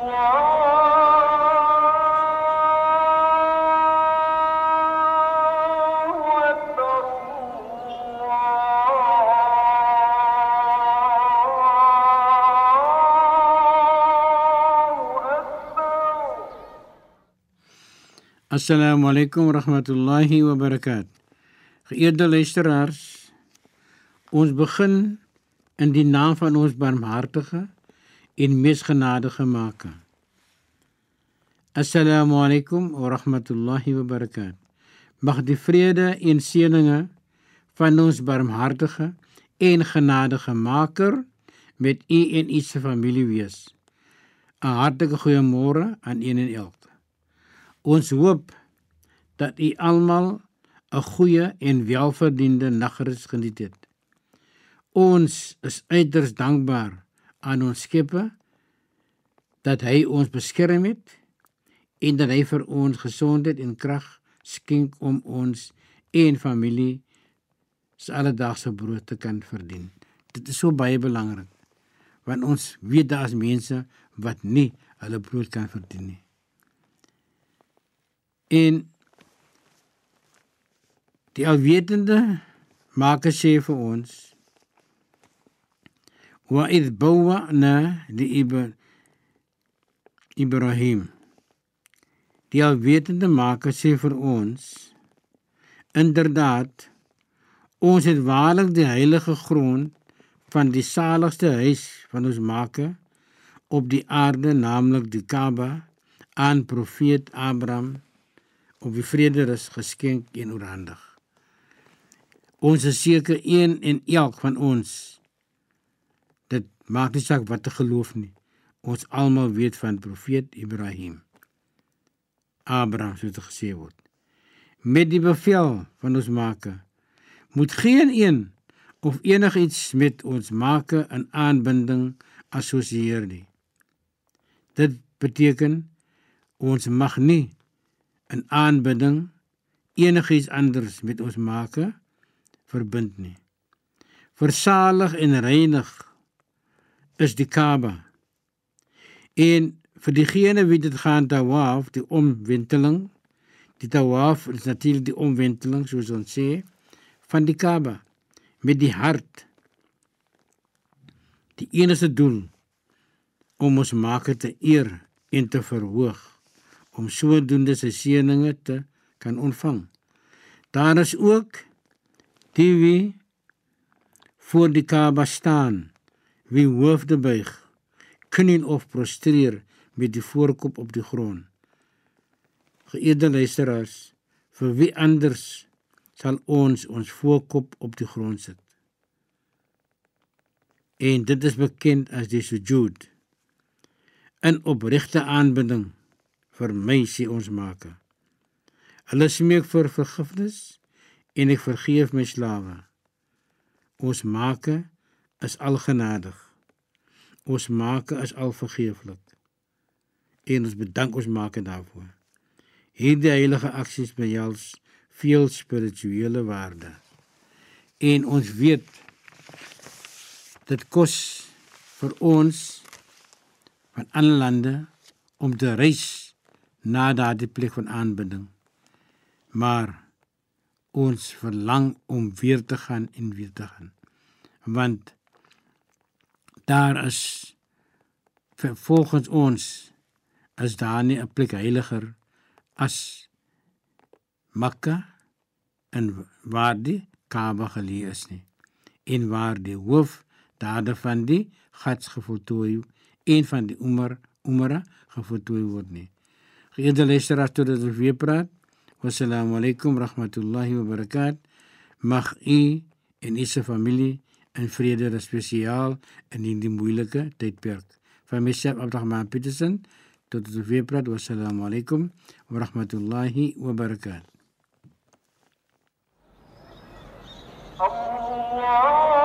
Assalamu alaykum rahmatullahi wa barakat. Geëerde luisteraars, ons begin in die naam van ons barmhartige en mees genadige Maker. Assalamu alaykum wa rahmatullahi wa barakat. Mag die vrede en seëninge van ons barmhartige en genadige Maker met u en u se familie wees. 'n Hartlike goeiemôre aan een en elk. Ons hoop dat u almal 'n goeie en welverdiende nagrus geniet het. Ons is uiters dankbaar aan ons Skepper dat hy ons beskerm het en dat hy vir ons gesondheid en krag skenk om ons en familie se alledaagse brood te kan verdien. Dit is so baie belangrik want ons weet daar's mense wat nie hulle brood kan verdien nie. En die alwetende maak sê vir ons id bawna li Ibrahim die alwetende maak sê vir ons inderdaad ons het waarlik die heilige grond van die saligste huis van ons maak op die aarde naamlik die Kaaba aan profeet Abraham op die vrede rus geskenk en oorhandig. Ons is seker een en elk van ons maak nie saak wat te geloof nie. Ons almal weet van profeet Ibrahim. Abraham het gesê word met die bevel van ons maker moet geen een of enigiets met ons maker in aanbinding assosieer nie. Dit beteken ons mag nie in aanbidding enigiets anders met ons make verbind nie. Versalig en reinig is die Kaaba. En vir diegene wie dit gaan tawaf, die omwenteling, die tawaf is natuurlik die omwenteling soos ons sê van die Kaaba met die hart. Die enigste doel om ons maker te eer en te verhoog om sodoende sy seëninge te kan ontvang. Daar is ook die wie voor die Kaaba staan, wie hoofde buig, knie of prostreer met die voorkop op die grond. Geëerde luisteraars, vir wie anders sal ons ons voorkop op die grond sit? En dit is bekend as die sujud. In opregte aanbidding vir my sê ons maker. Hulle smeek vir vergifnis en ek vergeef my slawe. Ons maker is algenadig. Ons maker is alvergeeflik. En ons bedank ons maker daarvoor. Hierdie heilige aksies behels veel spirituele waarde. En ons weet dit kos vir ons van ander lande om te reis na daardie plek van aanbidding. Maar ons verlang om weer te gaan en weer te gaan. Want daar is volgens ons is daar nie 'n plek heiliger as Mekka en waar die Kaaba geleë is nie. En waar die hoof dade van die Hajj gevoltooi een van die Umar Umara gevoltooi word nie. Geëerde luisteraars tot dit weer praat. Wassalamu alaykum rahmatullahi wa barakat. Mag u en u se familie in vrede en spesiaal in hierdie moeilike tydperk. Van myself Abdurrahman Petersen tot dit weer praat. Wassalamu alaykum wa rahmatullahi wa barakat. Allah